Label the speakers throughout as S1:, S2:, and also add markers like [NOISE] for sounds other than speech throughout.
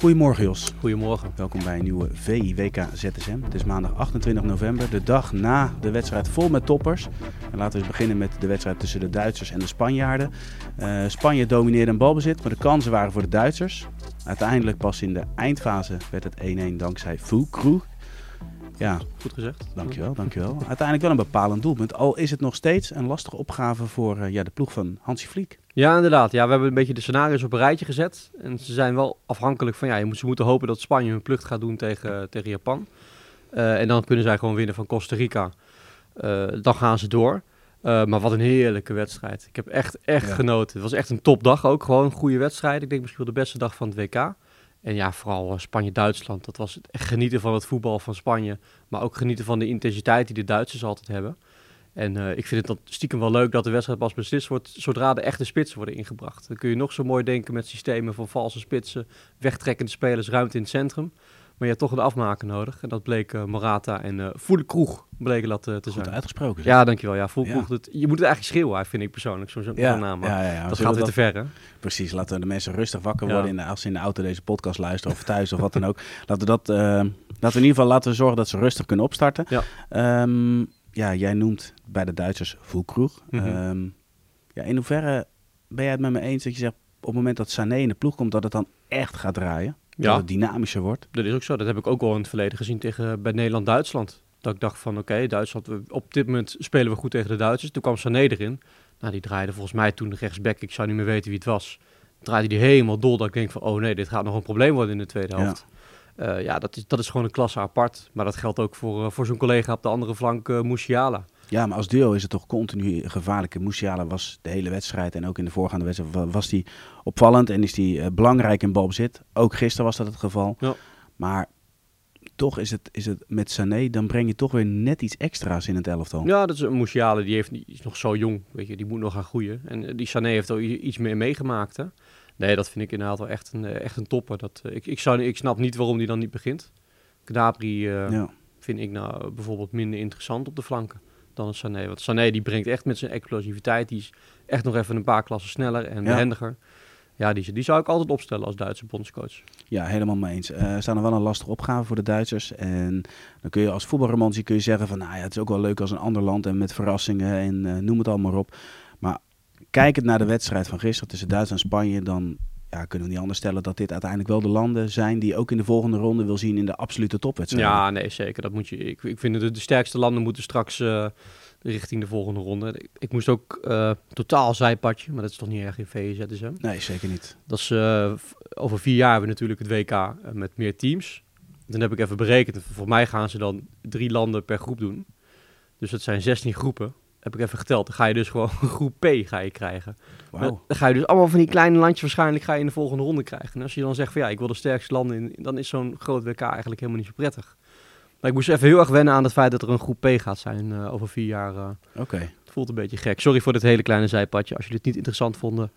S1: Goedemorgen Jos.
S2: Goedemorgen.
S1: Welkom bij een nieuwe VIWK ZSM. Het is maandag 28 november, de dag na de wedstrijd vol met toppers. En laten we eens beginnen met de wedstrijd tussen de Duitsers en de Spanjaarden. Eh, Spanje domineerde een balbezit, maar de kansen waren voor de Duitsers. Uiteindelijk pas in de eindfase werd het 1-1 dankzij Fulkrug. Ja,
S2: Goed gezegd.
S1: dankjewel, dankjewel. Uiteindelijk wel een bepalend doelpunt. Al is het nog steeds een lastige opgave voor eh, ja, de ploeg van Hansi Vliek.
S2: Ja, inderdaad. Ja, we hebben een beetje de scenario's op een rijtje gezet. En ze zijn wel afhankelijk van, ja, je moet, ze moeten hopen dat Spanje hun plucht gaat doen tegen, tegen Japan. Eh, en dan kunnen zij gewoon winnen van Costa Rica. Eh, dan gaan ze door. Maar wat een heerlijke wedstrijd. Ik heb echt, echt
S1: Ja.
S2: genoten. Het was echt een topdag ook. Gewoon een goede wedstrijd. Ik denk misschien wel de beste dag van het WK. En ja, vooral eh, Spanje-Duitsland. Dat was echt genieten van het voetbal van Spanje. Maar ook genieten van de intensiteit die de Duitsers altijd hebben. En eh, ik vind het dan stiekem wel leuk dat de wedstrijd pas beslist wordt zodra de echte spitsen worden ingebracht. Dan kun je nog zo mooi denken met systemen van valse spitsen, wegtrekkende spelers, ruimte in het centrum. Maar je hebt toch een afmaker nodig. En dat bleek eh, Morata en eh Voele Kroeg bleken dat eh, te
S1: Goed
S2: zijn.
S1: uitgesproken. zeg.
S2: Ja, dankjewel. Ja, Voele
S1: Ja.
S2: Kroeg, dat- je moet het eigenlijk schreeuwen, vind ik persoonlijk, zo'n
S1: ja,
S2: naam.
S1: ja, ja,
S2: Dat gaat weer te ver, hè?
S1: Precies, laten de mensen rustig wakker worden in de, als ze in de auto deze podcast luisteren of thuis of wat dan ook. [LAUGHS] Laten we dat, laten we in ieder geval laten we zorgen dat ze rustig kunnen opstarten.
S2: Ja.
S1: Ehm, ja, jij noemt bij de Duitsers Voelkroeg.
S2: Mhm.
S1: Ehm, ja, in hoeverre ben jij het met me eens dat je zegt op het moment dat Sané in de ploeg komt dat het dan echt gaat draaien? Dat
S2: Ja.
S1: het dynamischer wordt?
S2: Dat is ook zo. Dat heb ik ook al in het verleden gezien tegen, bij Nederland-Duitsland. Dat ik dacht van, oké, Duitsland, we- op dit moment spelen we goed tegen de Duitsers. Toen kwam Sané erin. Nou, die draaide volgens mij toen de rechtsback. Ik zou niet meer weten wie het was. Draaide die helemaal dol. Dat ik denk van, oh nee, dit gaat nog een probleem worden in de tweede helft. Ja, ja dat, is, dat is gewoon een klasse apart. Maar dat geldt ook voor, eh, voor zijn collega op de andere flank, eh Musiala.
S1: Ja, maar als duo is het toch continu gevaarlijk. Musiala was de hele wedstrijd en ook in de voorgaande wedstrijd wa- was hij opvallend en is hij eh, belangrijk in balbezit. Ook gisteren was dat het geval.
S2: Ja.
S1: Maar toch is het, is het met Sané, dan breng je toch weer net iets extra's in het elftal.
S2: Ja, dat is een Musiala, die, heeft, die is nog zo jong, weet je, die moet nog gaan groeien. En eh, die Sané heeft i- iets meer meegemaakt, hè. Nee, dat vind ik inderdaad wel echt een, eh, echt een topper. Dat, ik, ik, zou, ik snap niet waarom die dan niet begint.
S1: Ja.
S2: vind ik nou bijvoorbeeld minder interessant op de flanken dan een Sané. Want Sané die brengt echt met zijn explosiviteit, die is echt nog even een paar klassen sneller en
S1: Ja.
S2: behendiger. Ja, die, die zou ik altijd opstellen als Duitse bondscoach.
S1: Ja, helemaal mee eens. Eh, Er staan er wel een lastige opgave voor de Duitsers. En dan kun je als voetbalromantie kun je zeggen van... nou ja, het is ook wel leuk als een ander land en met verrassingen en eh, noem het allemaal op. Maar kijkend naar de wedstrijd van gisteren tussen Duitsland en Spanje... dan ja, kunnen we niet anders stellen dat dit uiteindelijk wel de landen zijn... die ook in de volgende ronde wil zien in de absolute topwedstrijd.
S2: Ja, nee, zeker. Dat moet je, ik, ik vind dat de, de sterkste landen moeten straks eh, richting de volgende ronde. Ik, ik moest ook eh, totaal zijpadje, maar dat is toch niet erg in VZSM.
S1: Nee, zeker niet.
S2: Dat is, eh, over vier jaar hebben we natuurlijk het WK met meer teams. Dan heb ik even berekend. Voor mij gaan ze dan drie landen per groep doen. Dus dat zijn 16 groepen. Heb ik even geteld. Dan ga je dus gewoon [LAUGHS] groep P ga je krijgen. Dan ga je dus allemaal van die kleine landjes waarschijnlijk ga je in de volgende ronde krijgen. En als je dan zegt van ja, ik wil de sterkste landen in, dan is zo'n groot WK eigenlijk helemaal niet zo prettig. Maar ik moest even heel erg wennen aan het feit dat er een groep P gaat zijn eh, over vier jaar. eh.
S1: Oké.
S2: het voelt een beetje gek. Sorry voor dit hele kleine zijpadje. Als jullie het niet interessant vonden,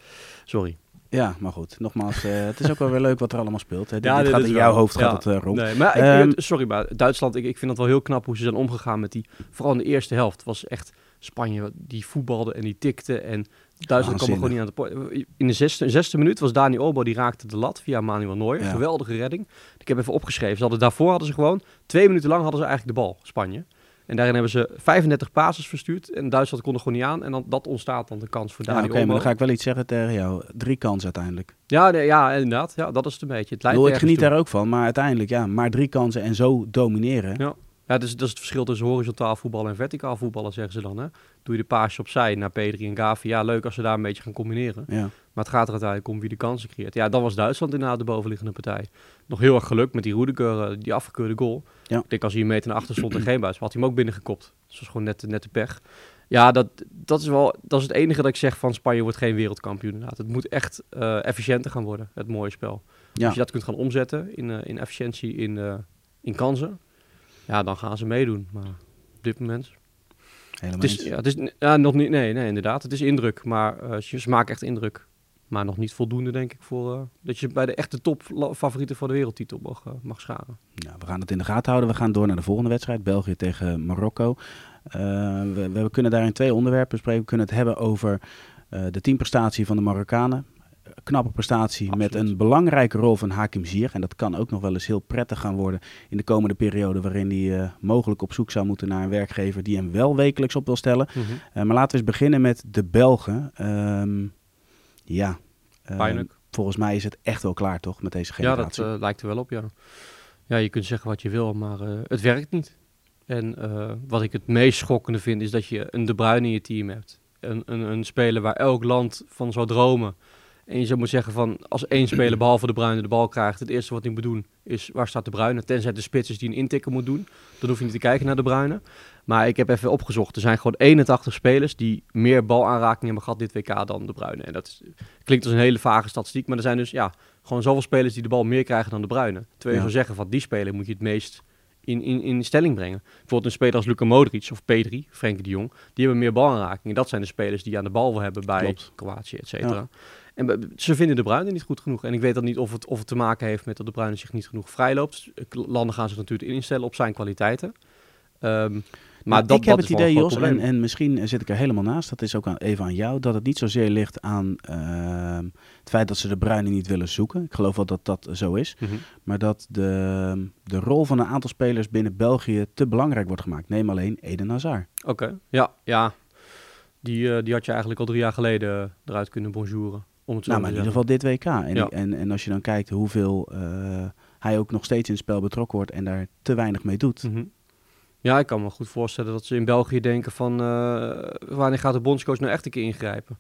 S2: sorry.
S1: Ja, maar goed. Nogmaals, eh, het is ook wel weer leuk wat er allemaal speelt. Hè. Dit,
S2: Ja,
S1: dit
S2: dit
S1: gaat in
S2: wel.
S1: jouw hoofd
S2: Ja.
S1: gaat het rond.
S2: Nee, maar ik,
S1: Ehm,
S2: sorry, maar Duitsland, ik, ik vind het wel heel knap hoe ze zijn omgegaan met die. Vooral in de eerste helft was echt Spanje die voetbalde en die tikte. En Duitsland kwam er gewoon niet aan de poort. In de zesde, zesde minuut was Dani Olmo, die raakte de lat via Manuel Neuer.
S1: Ja.
S2: Geweldige redding. Ik heb even opgeschreven. Ze hadden, daarvoor hadden ze gewoon twee minuten lang hadden ze eigenlijk de bal, Spanje. En daarin hebben ze 35 passes verstuurd. En Duitsland kon er gewoon niet aan. En dan, dat ontstaat dan de kans voor
S1: Ja,
S2: Dani
S1: Oké, maar dan ga ik wel iets zeggen tegen jou. Drie kansen uiteindelijk.
S2: Ja, nee, ja, inderdaad. Ja, dat is het een beetje. Het
S1: bedoel, ik geniet
S2: toe.
S1: daar ook van, maar uiteindelijk ja, maar drie kansen en zo domineren.
S2: Ja. Ja, dus, dat is het verschil tussen horizontaal voetballen en verticaal voetballen, zeggen ze dan. Hè? Doe je de paasje opzij naar Pedri en Gavi. Ja, leuk als ze daar een beetje gaan combineren.
S1: Ja.
S2: Maar het gaat er uiteindelijk om wie de kansen creëert. Ja, dan was Duitsland inderdaad de bovenliggende partij. Nog heel erg geluk met die Rudiger, eh, die afgekeurde goal.
S1: Ja.
S2: Ik denk als hij een meter naar achter stond en geen buis, had hij hem ook binnengekopt. Dus dat was gewoon net, net de pech. Ja, dat, dat is wel dat is het enige dat ik zeg van Spanje wordt geen wereldkampioen inderdaad. Het moet echt eh, efficiënter gaan worden, het mooie spel.
S1: Ja.
S2: Als je dat kunt gaan omzetten in, eh, in efficiëntie, in, in kansen. Ja, dan gaan ze meedoen. Maar op dit moment...
S1: Helemaal
S2: Het is, ja, het is ja, nog niet, nee, nee, inderdaad. Het is indruk, maar eh, ze, ze maken echt indruk. Maar nog niet voldoende, denk ik, voor eh, dat je bij de echte top favorieten voor de wereldtitel mag, eh, mag scharen.
S1: Ja, we gaan het in de gaten houden. We gaan door naar de volgende wedstrijd. België tegen Marokko. We, we kunnen daarin twee onderwerpen bespreken. We kunnen het hebben over de teamprestatie van de Marokkanen. Knappe prestatie met een belangrijke rol van Hakim Ziyech. En dat kan ook nog wel eens heel prettig gaan worden in de komende periode... waarin hij eh, mogelijk op zoek zou moeten naar een werkgever... die hem wel wekelijks op wil stellen. Eh, maar laten we eens beginnen met de Belgen. Ehm, ja, eh,
S2: Pijnlijk.
S1: volgens mij is het echt wel klaar toch met deze
S2: Ja,
S1: generatie.
S2: dat eh, lijkt er wel op, ja. Ja, je kunt zeggen wat je wil, maar het werkt niet. En wat ik het meest schokkende vind, is dat je een De Bruyne in je team hebt. Een, een, een speler waar elk land van zou dromen. En je zou moeten zeggen van, als één speler behalve De Bruyne de bal krijgt, het eerste wat hij moet doen is, waar staat De Bruyne? Tenzij de spits is die een intikker moet doen. Dan hoef je niet te kijken naar De Bruyne. Maar ik heb even opgezocht, er zijn gewoon 81 spelers die meer balaanraking hebben gehad dit WK dan De Bruyne. En dat is, klinkt als een hele vage statistiek, maar er zijn dus ja, gewoon zoveel spelers die de bal meer krijgen dan De Bruyne. Terwijl je
S1: Ja.
S2: zou zeggen, van die speler moet je het meest in, in, in stelling brengen. Bijvoorbeeld een speler als Luka Modric of Pedri, Frenkie de Jong, die hebben meer balaanraking. Dat zijn de spelers die aan de bal wil hebben bij
S1: Klopt.
S2: Kroatië, et cetera. En ze vinden De Bruyne niet goed genoeg. En ik weet dan niet of het, of het te maken heeft met dat De Bruyne zich niet genoeg vrijloopt. Landen gaan zich natuurlijk instellen op zijn kwaliteiten. Ehm, maar
S1: Nou,
S2: dat,
S1: ik heb
S2: dat
S1: het idee, Jos, en, misschien zit ik er helemaal naast, dat is ook aan, even aan jou, dat het niet zozeer ligt aan ehm, het feit dat ze de Bruyne niet willen zoeken. Ik geloof wel dat dat zo is.
S2: Mhm.
S1: Maar dat de, de rol van een aantal spelers binnen België te belangrijk wordt gemaakt. Neem alleen Eden Hazard.
S2: Oké, ja, ja. Die, eh, die had je eigenlijk al drie jaar geleden eh, eruit kunnen bonjouren. Om het
S1: Nou, maar in ieder geval dit WK. En,
S2: Ja.
S1: en, en als je dan kijkt hoeveel eh, hij ook nog steeds in het spel betrokken wordt en daar te weinig mee doet.
S2: Mhm. Ja, ik kan me goed voorstellen dat ze in België denken van... eh, wanneer gaat de bondscoach nou echt een keer ingrijpen?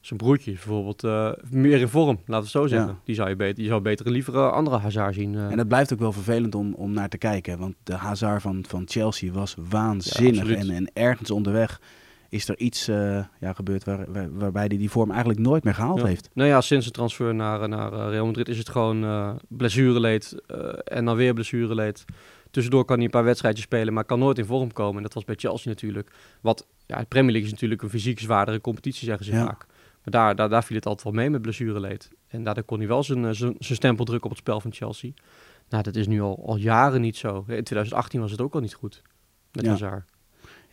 S2: Zijn broertje is bijvoorbeeld eh, meer in vorm, laten we het zo zeggen.
S1: Ja.
S2: Die zou je beter, die zou beter liever andere Hazard zien.
S1: En het blijft ook wel vervelend om, om naar te kijken. Want de Hazard van, van Chelsea was waanzinnig. en, en ergens onderweg is er iets eh, ja, gebeurd waar, waar- waarbij hij die vorm eigenlijk nooit meer gehaald
S2: Ja.
S1: heeft.
S2: Nou ja, sinds de transfer naar, naar eh, Real Madrid is het gewoon eh blessureleed en dan weer blessureleed. Tussendoor kan hij een paar wedstrijdjes spelen, maar kan nooit in vorm komen. En dat was bij Chelsea natuurlijk. Wat, ja, de Premier League is natuurlijk een fysiek zwaardere competitie, zeggen ze
S1: Ja.
S2: vaak. Maar daar, daar, daar viel het altijd wel mee met blessureleed. En daardoor kon hij wel zijn, zijn, zijn stempel drukken op het spel van Chelsea. Nou, dat is nu al, al jaren niet zo. In 2018 was het ook al niet goed met
S1: Ja.
S2: Hazard.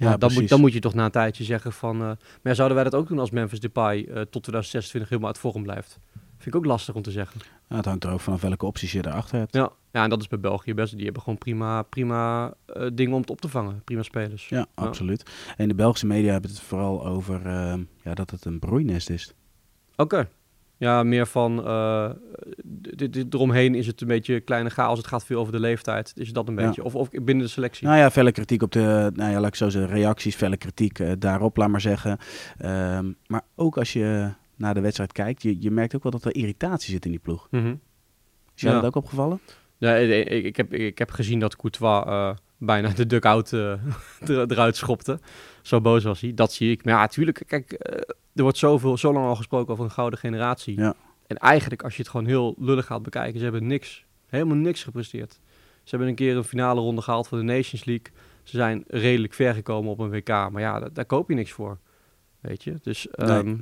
S1: Ja,
S2: dan, moet, dan moet je toch na een tijdje zeggen van... eh, maar ja, zouden wij dat ook doen als Memphis Depay eh, tot 2026 helemaal uit vorm blijft? Vind ik ook lastig om te zeggen.
S1: Het hangt er ook vanaf welke opties je erachter hebt.
S2: Ja, ja en dat is bij België best. Die hebben gewoon prima, prima eh, dingen om het op te vangen. Prima spelers.
S1: Ja, absoluut. En de Belgische media hebben het vooral over ja, dat het een broeinest is.
S2: Oké. Ja, meer van... eh, dit, dit, eromheen is het een beetje kleine chaos. Het gaat veel over de leeftijd. Is dat een
S1: Ja.
S2: beetje? Of, of binnen de selectie?
S1: Nou ja, felle kritiek op de, nou ja, laat ik zo zeggen, reacties, felle kritiek eh, daarop, laat maar zeggen. Ehm, maar ook als je naar de wedstrijd kijkt, je, je merkt ook wel dat er irritatie zit in die ploeg.
S2: Mhm.
S1: Is jou
S2: Ja.
S1: dat ook opgevallen?
S2: Ja, ik, ik, ik heb, ik heb gezien dat Courtois eh, bijna de dugout [LAUGHS] er- eruit schopte. Zo boos was hij. Dat zie ik. Maar ja, natuurlijk. Kijk, eh, er wordt zoveel, zo lang al gesproken over een gouden generatie.
S1: Ja.
S2: En eigenlijk, als je het gewoon heel lullig gaat bekijken, ze hebben niks, helemaal niks gepresteerd. Ze hebben een keer een finale ronde gehaald voor de Nations League. Ze zijn redelijk ver gekomen op een WK. Maar ja, daar, daar koop je niks voor. Weet je? Dus
S1: Nee.
S2: ehm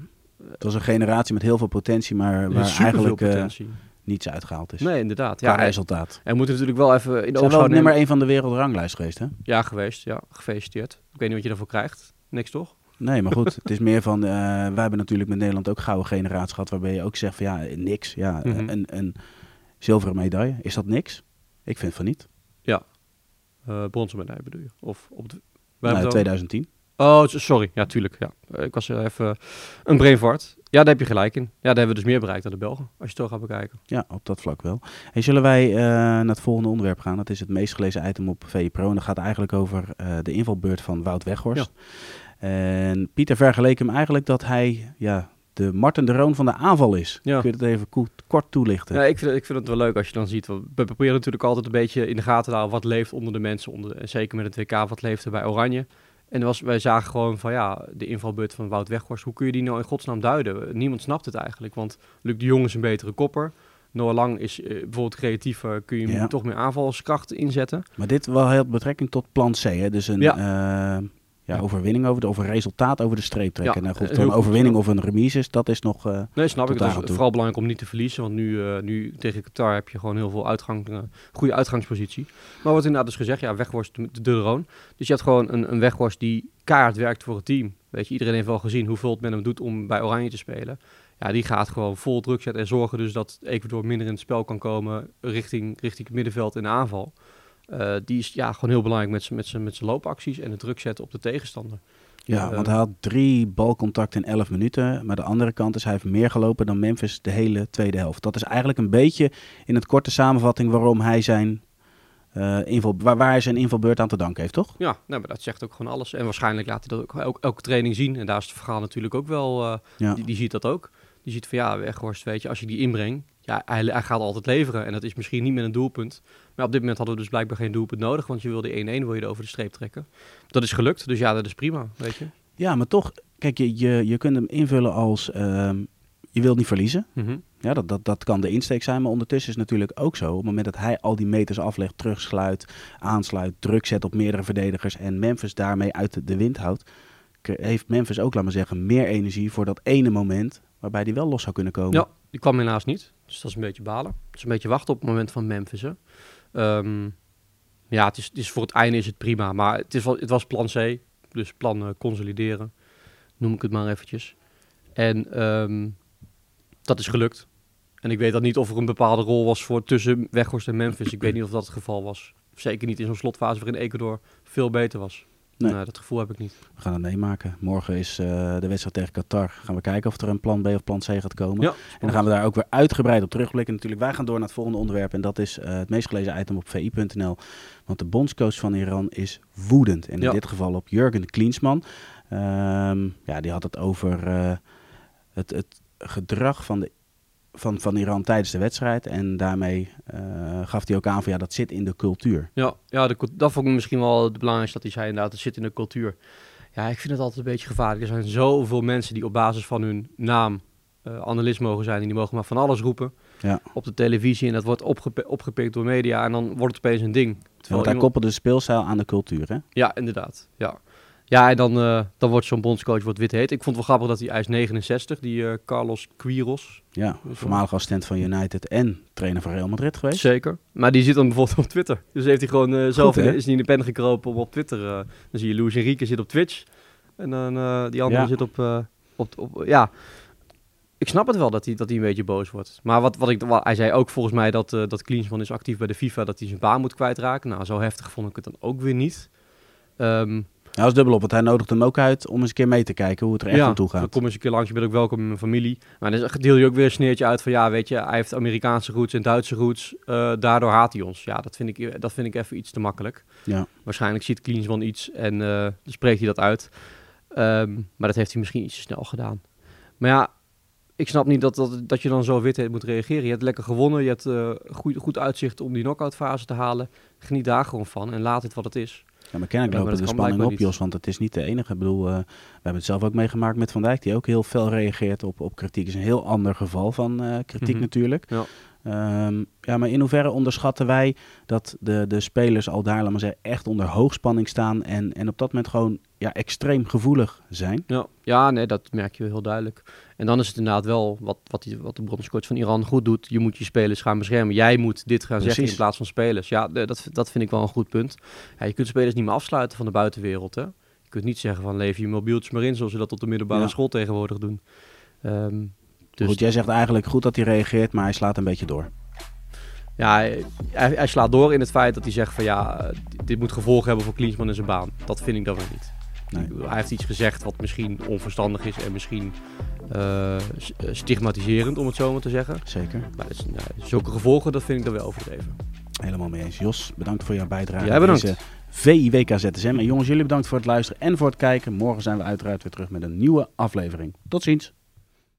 S1: Het was een generatie met heel veel potentie, maar waar eigenlijk
S2: potentie.
S1: Niets uitgehaald is.
S2: nee, inderdaad. Ja, en,
S1: resultaat.
S2: en we moeten natuurlijk wel even in de oogschouw nemen.
S1: nummer 1 van de wereldranglijst geweest, hè?
S2: Ja, geweest. Ja, gefeliciteerd. Ik weet niet wat je daarvoor krijgt. Niks toch?
S1: Nee, maar goed, [LAUGHS] het is meer van, eh, wij hebben natuurlijk met Nederland ook gouden generatie gehad, waarbij je ook zegt van ja, niks. Ja, eh,
S2: Mhm.
S1: een, een zilveren medaille, is dat niks? Ik vind van niet.
S2: Eh bronzen medaille bedoel je? Of op de... wij
S1: Nou,
S2: hebben het
S1: 2010.
S2: al- Oh, sorry. Ja, tuurlijk. Ja. Eh, Ik was er even een brain fart. Ja, daar heb je gelijk in. Ja, daar hebben we dus meer bereikt dan de Belgen. Als je het zo gaat bekijken.
S1: Ja, op dat vlak wel. En zullen wij eh, naar het volgende onderwerp gaan? Dat is het meest gelezen item op VE Pro. En dat gaat eigenlijk over eh, de invalbeurt van Wout Weghorst. En Pieter vergeleek hem eigenlijk dat hij ja, de Martin de Roon van de aanval is.
S2: Ja.
S1: Kun je het even ko- kort toelichten?
S2: Ja, ik, vind, ik vind het wel leuk als je dan ziet. want We proberen natuurlijk altijd een beetje in de gaten te houden wat leeft onder de mensen. Onder, en zeker met het WK, wat leeft er bij Oranje. En was, wij zagen gewoon van ja, de invalbeurt van Wout Weghorst. Hoe kun je die nou in godsnaam duiden? Niemand snapt het eigenlijk. Want Luc de Jong is een betere kopper. Noah Lang is eh, bijvoorbeeld creatief, eh, kun je hem
S1: Ja.
S2: toch meer aanvalskracht inzetten.
S1: Maar dit wel heel betrekking tot plan C, hè? Dus een
S2: Ja.
S1: ja. Ja, overwinning over de, of een resultaat over de streep trekken.
S2: Ja,
S1: nou goed,
S2: heel
S1: een overwinning of een remise, is, dat is nog... eh,
S2: Nee, snap ik.
S1: aan
S2: is
S1: toe.
S2: vooral belangrijk om niet te verliezen. Want nu, eh, nu tegen Qatar heb je gewoon heel veel uitgang, eh, goede uitgangspositie. Maar wat inderdaad dus gezegd, ja, Weghorst de, de Roon. Dus je hebt gewoon een, een Weghorst die kaart werkt voor het team. Weet je, iedereen heeft wel gezien hoeveel het met hem doet om bij Oranje te spelen. Ja, die gaat gewoon vol druk zetten en zorgen dus dat Ecuador minder in het spel kan komen richting, richting het middenveld in de aanval. Eh, die is ja, gewoon heel belangrijk met zijn met zijn- met zijn loopacties en het druk zetten op de tegenstander.
S1: ja,
S2: Eh,
S1: want hij had drie balcontacten in 11 minuten. Maar de andere kant is, hij heeft meer gelopen dan Memphis de hele tweede helft. Dat is eigenlijk een beetje in het korte samenvatting waarom hij zijn... inval, waar, waar hij zijn invalbeurt aan te danken heeft, toch?
S2: Ja, nou, maar dat zegt ook gewoon alles. En waarschijnlijk laat hij dat ook elke, elke training zien. En daar is het verhaal natuurlijk ook wel.
S1: Ja.
S2: die, die ziet dat ook. Die ziet van ja, Weghorst, weet je, als je die inbreng, ja, hij, hij gaat altijd leveren. En dat is misschien niet met een doelpunt. Maar op dit moment hadden we dus blijkbaar geen doelpunt nodig. Want je wilde 1-1 wil je er over de streep trekken. Dat is gelukt. Dus ja, dat is prima, weet je.
S1: Ja, maar toch, kijk, je, je, je kunt hem invullen als... ehm, je wilt niet verliezen.
S2: Mhm.
S1: Ja, dat, dat, dat kan de insteek zijn, maar ondertussen is het natuurlijk ook zo. Op het moment dat hij al die meters aflegt, terugsluit, aansluit, druk zet op meerdere verdedigers en Memphis daarmee uit de wind houdt, heeft Memphis ook, laat maar zeggen, meer energie voor dat ene moment waarbij hij wel los zou kunnen komen.
S2: Ja, die kwam helaas niet. Dus dat is een beetje balen. Het is een beetje wachten op het moment van Memphis. Ehm, ja, het is, voor het einde is het prima. Maar het, is het was plan C. Dus plan eh, consolideren. Noem ik het maar eventjes. En ehm, dat is gelukt. En ik weet dat niet of er een bepaalde rol was voor tussen Weghorst en Memphis. Ik weet niet of dat het geval was. Zeker niet in zo'n slotfase waarin Ecuador veel beter was.
S1: Nee.
S2: Nee. dat gevoel heb ik niet.
S1: We gaan het meemaken. Morgen is eh, de wedstrijd tegen Qatar. Gaan we kijken of er een plan B of plan C gaat komen.
S2: Ja,
S1: En dan gaan we daar ook weer uitgebreid op terugblikken. Natuurlijk, wij gaan door naar het volgende onderwerp. En dat is eh, het meest gelezen item op vi.nl. Want de bondscoach van Iran is woedend. En in
S2: Ja.
S1: dit geval op Jurgen Klinsman. Ehm, ja, die had het over eh, het, het gedrag van, de, van, van Iran tijdens de wedstrijd. En daarmee eh, gaf hij ook aan van ja, dat zit in de cultuur.
S2: Ja, ja de, dat vond ik misschien wel het belangrijkste dat hij zei inderdaad. Het zit in de cultuur. Ja, ik vind het altijd een beetje gevaarlijk. Er zijn zoveel mensen die op basis van hun naam eh analist mogen zijn. En die mogen maar van alles roepen
S1: Ja.
S2: op de televisie. En dat wordt opgepi- opgepikt door media. En dan wordt het opeens een ding. Terwijl
S1: Want hij
S2: iemand-
S1: koppelde de speelstijl aan de cultuur. Hè?
S2: Ja, inderdaad. Ja, ja en dan, eh, dan wordt zo'n bondscoach wordt wit heet. Ik vond het wel grappig dat hij, is 69, die eh, Carlos Quiros.
S1: Ja, voormalig assistent van United en trainer van Real Madrid geweest.
S2: Zeker. Maar die zit dan bijvoorbeeld op Twitter. Dus heeft hij gewoon eh, zelf is niet in de pen gekropen om op Twitter. dan zie je Luis Enrique zit op Twitch. En dan die andere
S1: Ja.
S2: zit op, op, op... Ja, ik snap het wel dat hij, dat hij een beetje boos wordt. Maar wat, wat ik, wat, hij zei ook volgens mij dat, eh dat Klinsman is actief bij de FIFA. Dat hij zijn baan moet kwijtraken. Nou, zo heftig vond ik het dan ook weer niet. Ehm,
S1: Nou, dat is dubbel op, want hij nodigt hem ook uit om eens een keer mee te kijken hoe het er echt aan toe gaat.
S2: kom eens een keer langs, je bent ook welkom in mijn familie. Maar dan deel je ook weer een sneertje uit van, ja, weet je, hij heeft Amerikaanse roots en Duitse roots. eh, daardoor haat hij ons. Ja, dat vind ik, dat vind ik even iets te makkelijk.
S1: Ja.
S2: Waarschijnlijk ziet Klinsman iets en dan spreekt hij dat uit. Ehm, maar dat heeft hij misschien iets te snel gedaan. Maar ja, ik snap niet dat, dat, dat je dan zo wit moet reageren. Je hebt lekker gewonnen, je hebt eh, goed, goed uitzicht om die knock-out fase te halen. Geniet daar gewoon van en laat het wat het is.
S1: Ja, maar kennelijk lopen de spanning op, Jos, want het is niet de enige. Ik bedoel, eh, we hebben het zelf ook meegemaakt met Van Dijk, die ook heel fel reageert op, op kritiek. is een heel ander geval van eh, kritiek
S2: Mhm.
S1: natuurlijk.
S2: Ja.
S1: Ehm, ja, maar in hoeverre onderschatten wij dat de, de spelers al daar, maar zeggen, echt onder hoogspanning staan en, en op dat moment gewoon ja, extreem gevoelig zijn?
S2: Ja, ja, nee, dat merk je heel duidelijk. En dan is het inderdaad wel wat, wat, die, wat de bondscoach van Iran goed doet. Je moet je spelers gaan beschermen. Jij moet dit gaan zeggen in plaats van spelers. Ja, de- dat, dat vind ik wel een goed punt. Ja, je kunt spelers niet meer afsluiten van de buitenwereld. Hè? Je kunt niet zeggen van leef je mobieltjes maar in zoals ze dat op de middelbare
S1: Ja.
S2: school tegenwoordig doen. Ehm, dus
S1: Goed, jij zegt eigenlijk goed dat hij reageert, maar hij slaat een beetje door.
S2: ja, hij, hij, slaat door in het feit dat hij zegt van ja, eh, dit- moet gevolgen hebben voor Klinsman en zijn baan. Dat vind ik dan weer niet.
S1: Nee.
S2: Hij heeft iets gezegd wat misschien onverstandig is en misschien eh, eh, stigmatiserend, om het zo maar te zeggen.
S1: Zeker.
S2: Maar dat is, nou, zulke gevolgen, dat vind ik dan wel overdreven.
S1: Helemaal mee eens. Jos, bedankt voor jouw bijdrage.
S2: Jij bedankt.
S1: Deze VIWK ZSM. En jongens, jullie bedankt voor het luisteren en voor het kijken. Morgen zijn we uiteraard weer terug met een nieuwe aflevering. Tot ziens.